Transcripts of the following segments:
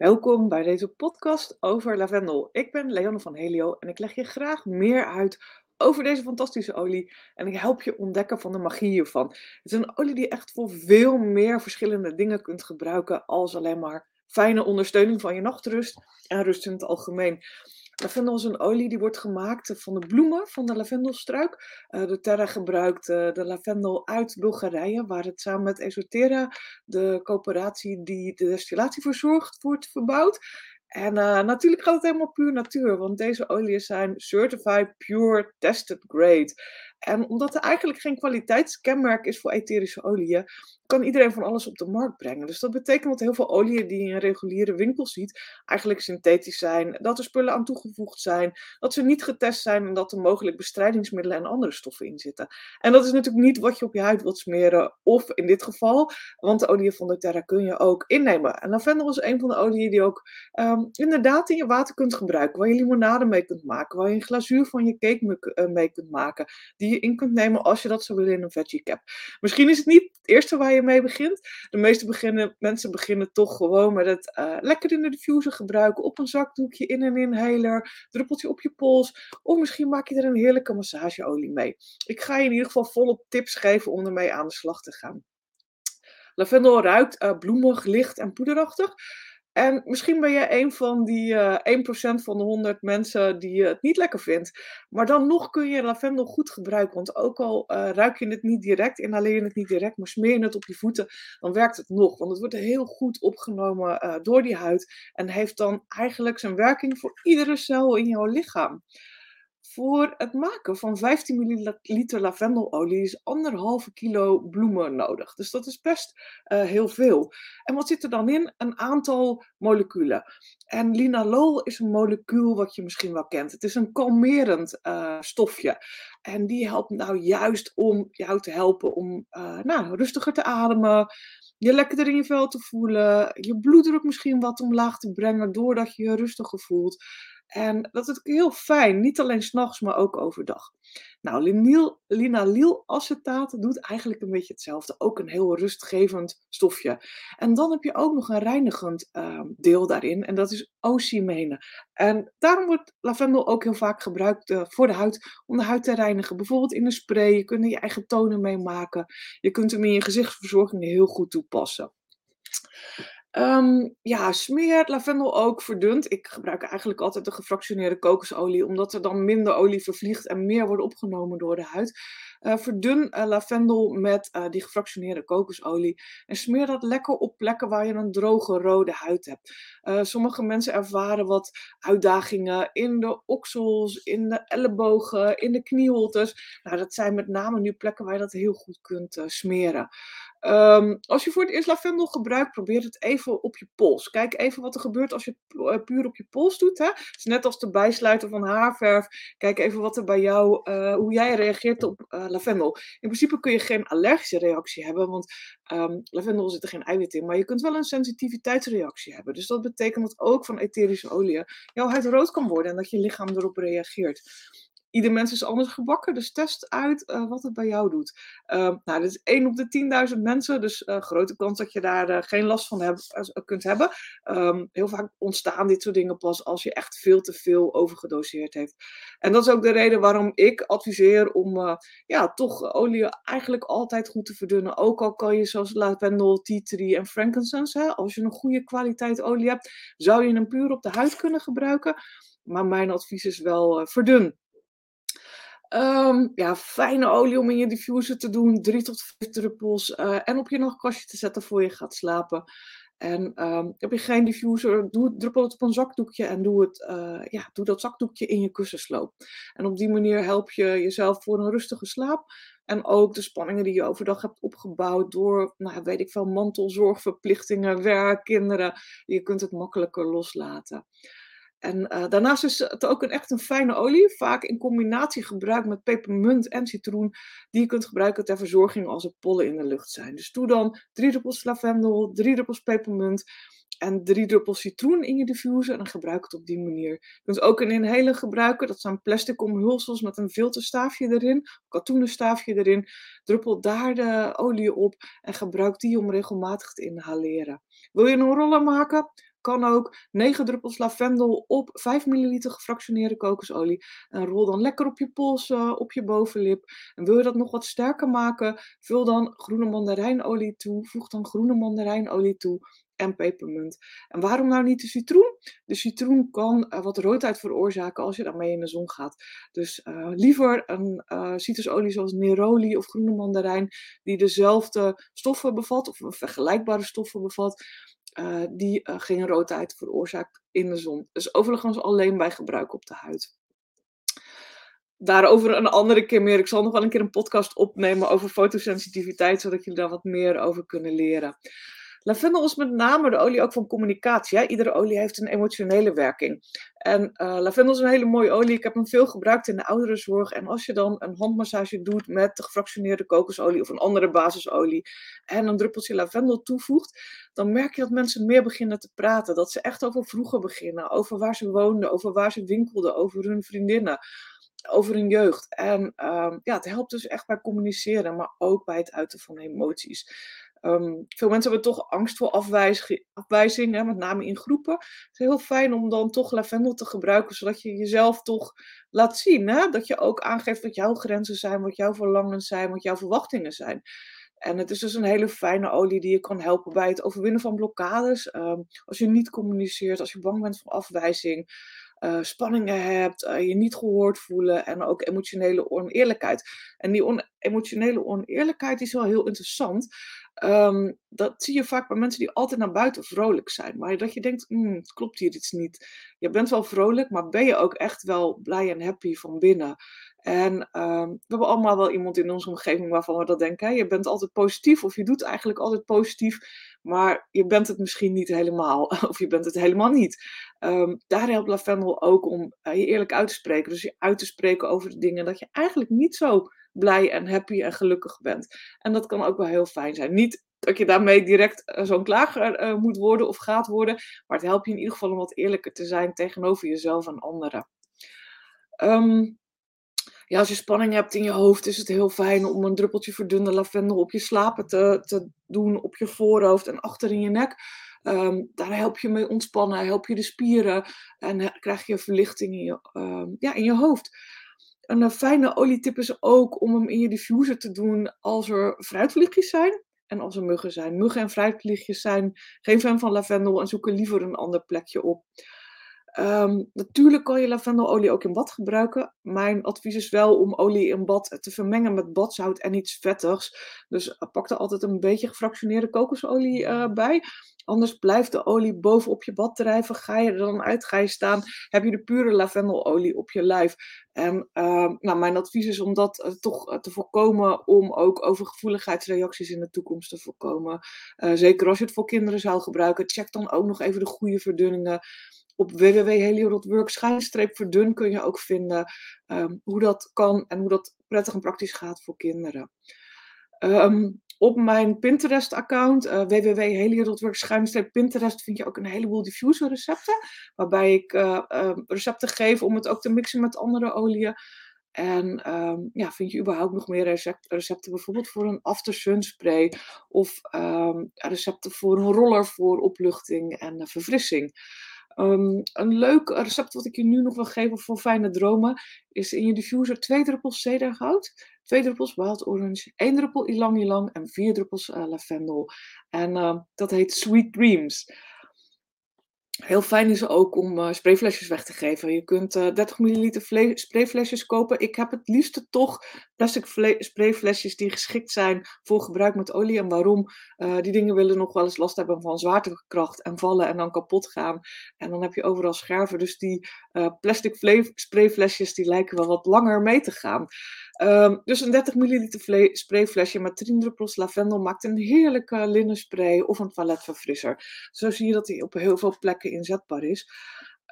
Welkom bij deze podcast over lavendel. Ik ben Leonne van Helio en ik leg je graag meer uit over deze fantastische olie en ik help je ontdekken van de magie hiervan. Het is een olie die echt voor veel meer verschillende dingen kunt gebruiken als alleen maar fijne ondersteuning van je nachtrust en rust in het algemeen. Lavendel is een olie die wordt gemaakt van de bloemen van de lavendelstruik. Uh, de Terra gebruikt uh, de lavendel uit Bulgarije, waar het samen met Esotera, de coöperatie die de destillatie verzorgt, wordt verbouwd. En uh, natuurlijk gaat het helemaal puur natuur, want deze oliën zijn certified pure tested grade. En omdat er eigenlijk geen kwaliteitskenmerk is voor etherische oliën, kan iedereen van alles op de markt brengen. Dus dat betekent dat heel veel oliën die je in reguliere winkels ziet, eigenlijk synthetisch zijn, dat er spullen aan toegevoegd zijn, dat ze niet getest zijn en dat er mogelijk bestrijdingsmiddelen en andere stoffen in zitten. En dat is natuurlijk niet wat je op je huid wilt smeren, of in dit geval, want de olie van doTERRA kun je ook innemen. En lavendel is een van de oliën die ook um, inderdaad in je water kunt gebruiken, waar je limonade mee kunt maken, waar je een glazuur van je cake eh, mee kunt maken, die je in kunt nemen als je dat zou willen in een veggie cap. Misschien is het niet het eerste waar je mee begint. De meeste beginnen, mensen beginnen toch gewoon met het uh, lekker in de diffuser gebruiken. Op een zakdoekje, in een inhaler, druppeltje op je pols. Of misschien maak je er een heerlijke massageolie mee. Ik ga je in ieder geval volop tips geven om ermee aan de slag te gaan. Lavendel ruikt uh, bloemig, licht en poederachtig. En misschien ben jij een van die uh, eh, 1% van de 100 mensen die het niet lekker vindt. Maar dan nog kun je lavendel goed gebruiken. Want ook al uh, ruik je het niet direct, inhaleer je het niet direct, maar smeer je het op je voeten, dan werkt het nog. Want het wordt heel goed opgenomen door die huid. En heeft dan eigenlijk zijn werking voor iedere cel in jouw lichaam. Voor het maken van 15 milliliter lavendelolie is anderhalve kilo bloemen nodig. Dus dat is best uh, heel veel. En wat zit er dan in? Een aantal moleculen. En linalol is een molecuul wat je misschien wel kent. Het is een kalmerend uh, stofje. En die helpt nou juist om jou te helpen om uh, nou, rustiger te ademen, je lekkerder in je vel te voelen, je bloeddruk misschien wat omlaag te brengen doordat je je rustiger voelt. En dat is heel fijn, niet alleen s'nachts, maar ook overdag. Nou, linyl, linalylacetaat doet eigenlijk een beetje hetzelfde. Ook een heel rustgevend stofje. En dan heb je ook nog een reinigend uh, deel daarin. En dat is ocimene. En daarom wordt lavendel ook heel vaak gebruikt uh, voor de huid. Om de huid te reinigen. Bijvoorbeeld in een spray. Je kunt er je eigen tonen mee maken. Je kunt hem in je gezichtsverzorging heel goed toepassen. Um, ja, smeer lavendel ook verdund. Ik gebruik eigenlijk altijd de gefractioneerde kokosolie, omdat er dan minder olie vervliegt en meer wordt opgenomen door de huid. Uh, verdun uh, lavendel met uh, die gefractioneerde kokosolie en smeer dat lekker op plekken waar je een droge rode huid hebt. sommige mensen ervaren wat uitdagingen in de oksels, in de ellebogen, in de knieholtes. Nou, dat zijn met name nu plekken waar je dat heel goed kunt smeren. Um, als je voor het eerst lavendel gebruikt, probeer het even op je pols. Kijk even wat er gebeurt als je het eh, puur op je pols doet. Hè? Is net als de bijsluiten van haarverf. Kijk even wat er bij jou, uh, hoe jij reageert op uh, lavendel. In principe kun je geen allergische reactie hebben, want um, lavendel zit er geen eiwit in. Maar je kunt wel een sensitiviteitsreactie hebben. Dus dat betekent dat ook van etherische oliën jouw huid rood kan worden en dat je lichaam erop reageert ieder mens is anders gebakken, dus test uit uh, wat het bij jou doet. Uh, nou, dit is 1 op de 10.000 mensen, dus uh, grote kans dat je daar uh, geen last van heb, kunt hebben. Um, heel vaak ontstaan dit soort dingen pas als je echt veel te veel overgedoseerd heeft. En dat is ook de reden waarom ik adviseer om ja, toch olie eigenlijk altijd goed te verdunnen. Ook al kan je zoals lavendel, tea tree en frankincense, hè, als je een goede kwaliteit olie hebt, zou je hem puur op de huid kunnen gebruiken. Maar mijn advies is wel verdun. Um, ja, fijne olie om in je diffuser te doen. Drie tot vijf druppels. Uh, en op je nachtkastje te zetten voor je gaat slapen. En um, heb je geen diffuser, doe, druppel het op een zakdoekje en doe, het, uh, ja, doe dat zakdoekje in je kussensloop. En op die manier help je jezelf voor een rustige slaap. En ook de spanningen die je overdag hebt opgebouwd door, nou, weet ik veel, mantelzorgverplichtingen, werk, kinderen. Je kunt het makkelijker loslaten. En uh, daarnaast is het ook een, echt een fijne olie, vaak in combinatie gebruikt met pepermunt en citroen, die je kunt gebruiken ter verzorging als er pollen in de lucht zijn. Dus doe dan drie druppels lavendel, drie druppels pepermunt en drie druppels citroen in je diffuser en gebruik het op die manier. Je kunt ook een inhaler gebruiken, dat zijn plastic omhulsels met een filterstaafje erin, katoenen staafje erin. Druppel daar de olie op en gebruik die om regelmatig te inhaleren. Wil je een roller maken? Kan ook. 9 druppels lavendel op 5 milliliter gefractioneerde kokosolie. En rol dan lekker op je polsen, op je bovenlip. En wil je dat nog wat sterker maken, vul dan groene mandarijnolie toe. Voeg dan groene mandarijnolie toe en pepermunt. En waarom nou niet de citroen? De citroen kan uh, wat roodheid veroorzaken als je daarmee in de zon gaat. Dus uh, liever een uh, citrusolie zoals neroli of groene mandarijn, die dezelfde stoffen bevat, of vergelijkbare stoffen bevat, die geen roodheid veroorzaakt in de zon. Dus overigens alleen bij gebruik op de huid daarover een andere keer meer. Ik zal nog wel een keer een podcast opnemen over fotosensitiviteit, zodat jullie daar wat meer over kunnen leren. Lavendel is met name de olie ook van communicatie. Hè? Iedere olie heeft een emotionele werking. En uh, lavendel is een hele mooie olie. Ik heb hem veel gebruikt in de ouderenzorg. En als je dan een handmassage doet met de gefractioneerde kokosolie of een andere basisolie en een druppeltje lavendel toevoegt, dan merk je dat mensen meer beginnen te praten. Dat ze echt over vroeger beginnen, over waar ze woonden, over waar ze winkelden, over hun vriendinnen over hun jeugd. En uh, ja, het helpt dus echt bij communiceren, maar ook bij het uiten van emoties. Um, veel mensen hebben toch angst voor afwijzing, hè, met name in groepen. Het is heel fijn om dan toch lavendel te gebruiken, zodat je jezelf toch laat zien. Hè? Dat je ook aangeeft wat jouw grenzen zijn, wat jouw verlangens zijn, wat jouw verwachtingen zijn. En het is dus een hele fijne olie die je kan helpen bij het overwinnen van blokkades. Um, als je niet communiceert, als je bang bent voor afwijzing. Uh, spanningen hebt, uh, je niet gehoord voelen en ook emotionele oneerlijkheid. En die on emotionele oneerlijkheid is wel heel interessant. Um, dat zie je vaak bij mensen die altijd naar buiten vrolijk zijn. Maar dat je denkt, mm, het klopt hier iets niet. Je bent wel vrolijk, maar ben je ook echt wel blij en happy van binnen? En um, we hebben allemaal wel iemand in onze omgeving waarvan we dat denken. Je bent altijd positief of je doet eigenlijk altijd positief, maar je bent het misschien niet helemaal. Of je bent het helemaal niet. Um, daar helpt lavendel ook om uh, je eerlijk uit te spreken. Dus je uit te spreken over de dingen dat je eigenlijk niet zo blij en happy en gelukkig bent. En dat kan ook wel heel fijn zijn. Niet dat je daarmee direct uh, zo'n klager uh, moet worden of gaat worden, maar het helpt je in ieder geval om wat eerlijker te zijn tegenover jezelf en anderen. Um, ja, als je spanning hebt in je hoofd, is het heel fijn om een druppeltje verdunde lavendel op je slapen te, te doen, op je voorhoofd en achter in je nek. Um, daar help je mee ontspannen, help je de spieren en krijg je verlichting in je, um, ja, in je hoofd. Een fijne olietip is ook om hem in je diffuser te doen als er fruitvliegjes zijn en als er muggen zijn. Muggen en fruitvliegjes zijn geen fan van lavendel en zoeken liever een ander plekje op. Um, natuurlijk kan je lavendelolie ook in bad gebruiken. Mijn advies is wel om olie in bad te vermengen met badzout en iets vettigs. Dus pak er altijd een beetje gefractioneerde kokosolie uh, bij. Anders blijft de olie bovenop je bad drijven. Ga je er dan uit, ga je staan, heb je de pure lavendelolie op je lijf. En uh, nou, mijn advies is om dat uh, toch te voorkomen, om ook overgevoeligheidsreacties in de toekomst te voorkomen. Zeker als je het voor kinderen zou gebruiken, check dan ook nog even de goede verdunningen op www.helio.work verdun kun je ook vinden um, hoe dat kan en hoe dat prettig en praktisch gaat voor kinderen. Um, op mijn Pinterest-account, uh, www.helio.work Pinterest, vind je ook een heleboel diffuser recepten. Waarbij ik uh, uh, recepten geef om het ook te mixen met andere oliën. En ja, vind je überhaupt nog meer recept, recepten, bijvoorbeeld voor een after sun spray of recepten voor een roller voor opluchting en verfrissing. Um, een leuk recept wat ik je nu nog wil geven voor fijne dromen is in je diffuser twee druppels cedargoud, twee druppels wild orange, één druppel ylang ylang en vier druppels uh, lavendel. En uh, dat heet Sweet Dreams. Heel fijn is ook om uh, sprayflesjes weg te geven. Je kunt uh, 30 milliliter sprayflesjes kopen. Ik heb het liefste toch plastic sprayflesjes die geschikt zijn voor gebruik met olie. En waarom? Uh, die dingen willen nog wel eens last hebben van zwaartekracht en vallen en dan kapot gaan. En dan heb je overal scherven. Dus die plastic sprayflesjes die lijken wel wat langer mee te gaan. Um, dus een 30 milliliter sprayflesje met 10 druppels lavendel maakt een heerlijke linnenspray of een toiletverfrisser. Zo zie je dat die op heel veel plekken inzetbaar is.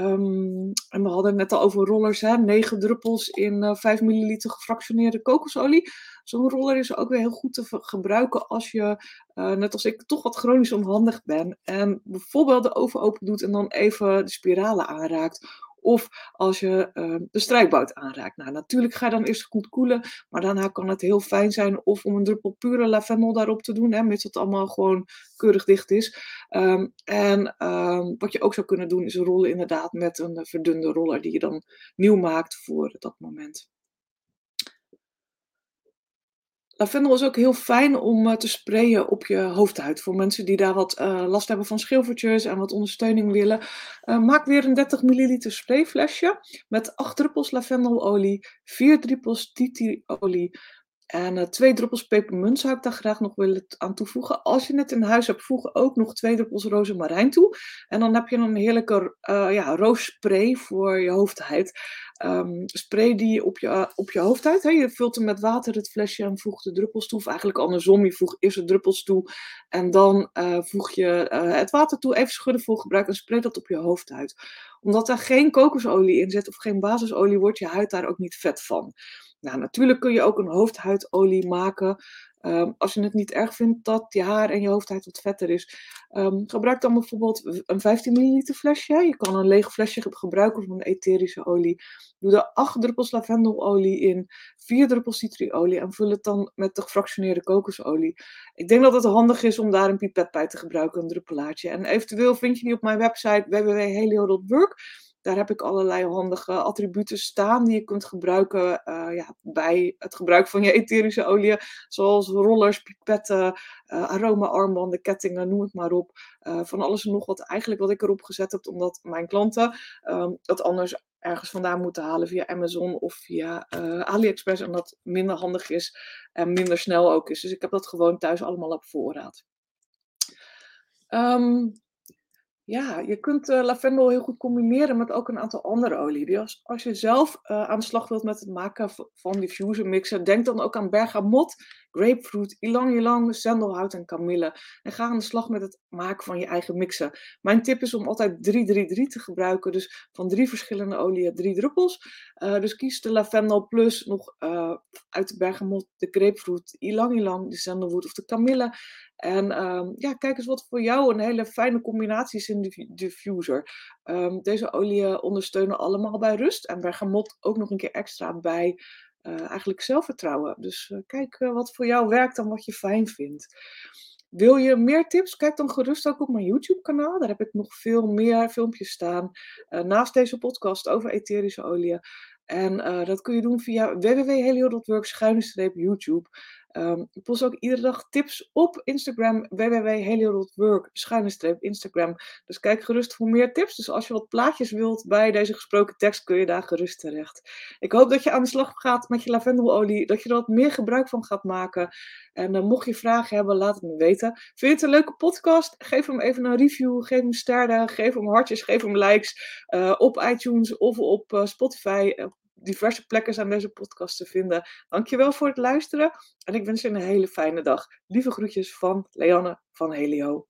Um, en we hadden het net al over rollers, hè? 9 druppels in uh, 5 milliliter gefractioneerde kokosolie. Zo'n roller is ook weer heel goed te gebruiken als je, uh, net als ik, toch wat chronisch onhandig bent. En bijvoorbeeld de oven open doet en dan even de spiralen aanraakt Of als je ehm, de strijkbout aanraakt. Nou, natuurlijk ga je dan eerst goed koelen, maar daarna kan het heel fijn zijn of om een druppel pure lavendel daarop te doen, hè, mits het allemaal gewoon keurig dicht is. Ehm, en ehm, wat je ook zou kunnen doen is rollen inderdaad met een verdunde roller die je dan nieuw maakt voor dat moment. Lavendel is ook heel fijn om uh, te sprayen op je hoofdhuid. Voor mensen die daar wat uh, last hebben van schilfertjes en wat ondersteuning willen. Uh, maak weer een 30 ml sprayflesje met 8 druppels lavendelolie, 4 druppels titi-olie en twee druppels pepermunt zou ik daar graag nog willen aan toevoegen. Als je het in huis hebt, voeg ook nog twee druppels rozemarijn toe. En dan heb je een heerlijke ja, roosspray voor je hoofdhuid. Um, spray die op je, op je hoofdhuid. Hè. Je vult hem met water het flesje en voegt de druppels toe. Of eigenlijk andersom, je voegt eerst de druppels toe. En dan uh, voeg je uh, het water toe. Even schudden voor gebruik en spray dat op je hoofdhuid. Omdat daar geen kokosolie in zit of geen basisolie, wordt je huid daar ook niet vet van. Nou, natuurlijk kun je ook een hoofdhuidolie maken. Um, als je het niet erg vindt dat je haar en je hoofdhuid wat vetter is. Um, gebruik dan bijvoorbeeld een 15 ml flesje. Je kan een leeg flesje gebruiken van een etherische olie. Doe er 8 druppels lavendelolie in, 4 druppels citriolie en vul het dan met de gefractioneerde kokosolie. Ik denk dat het handig is om daar een pipet bij te gebruiken, een druppelaartje. En eventueel vind je die op mijn website www.helio.work. Daar heb ik allerlei handige attributen staan die je kunt gebruiken uh, ja, bij het gebruik van je etherische olie. Zoals rollers, pipetten, uh, aroma-armbanden, kettingen, noem het maar op. Uh, van alles en nog wat eigenlijk wat ik erop gezet heb, omdat mijn klanten um, dat anders ergens vandaan moeten halen via Amazon of via AliExpress. En dat minder handig is en minder snel ook is. Dus ik heb dat gewoon thuis allemaal op voorraad. Um, ja, je kunt uh, lavendel heel goed combineren met ook een aantal andere. Dus als, als je zelf uh, aan de slag wilt met het maken van diffuser mixen, denk dan ook aan bergamot, grapefruit, ylang ylang, sandelhout en kamille. En ga aan de slag met het maken van je eigen mixen. Mijn tip is om altijd 3-3-3 te gebruiken. Dus van drie verschillende oliën drie druppels. Uh, dus kies de lavendel plus nog uit de bergamot, de grapefruit, ylang ylang, de sandalwood of de kamille. En um, ja, kijk eens wat voor jou een hele fijne combinatie is in de diffuser. Um, deze oliën ondersteunen allemaal bij rust en bergamot ook nog een keer extra bij uh, eigenlijk zelfvertrouwen. Dus uh, kijk uh, wat voor jou werkt en wat je fijn vindt. Wil je meer tips? Kijk dan gerust ook op mijn YouTube-kanaal. Daar heb ik nog veel meer filmpjes staan. naast deze podcast over etherische oliën. En dat kun je doen via www.helio.work-youtube. Um, ik post ook iedere dag tips op Instagram, www.helio.work, schuine Instagram. Dus kijk gerust voor meer tips. Dus als je wat plaatjes wilt bij deze gesproken tekst, kun je daar gerust terecht. Ik hoop dat je aan de slag gaat met je lavendelolie, dat je er wat meer gebruik van gaat maken. En uh, mocht je vragen hebben, laat het me weten. Vind je het een leuke podcast? Geef hem even een review, geef hem sterren, geef hem hartjes, geef hem likes uh, op iTunes of op uh, Spotify diverse plekken zijn deze podcast te vinden. Dankjewel voor het luisteren en ik wens je een hele fijne dag. Lieve groetjes van Leanne van Helio.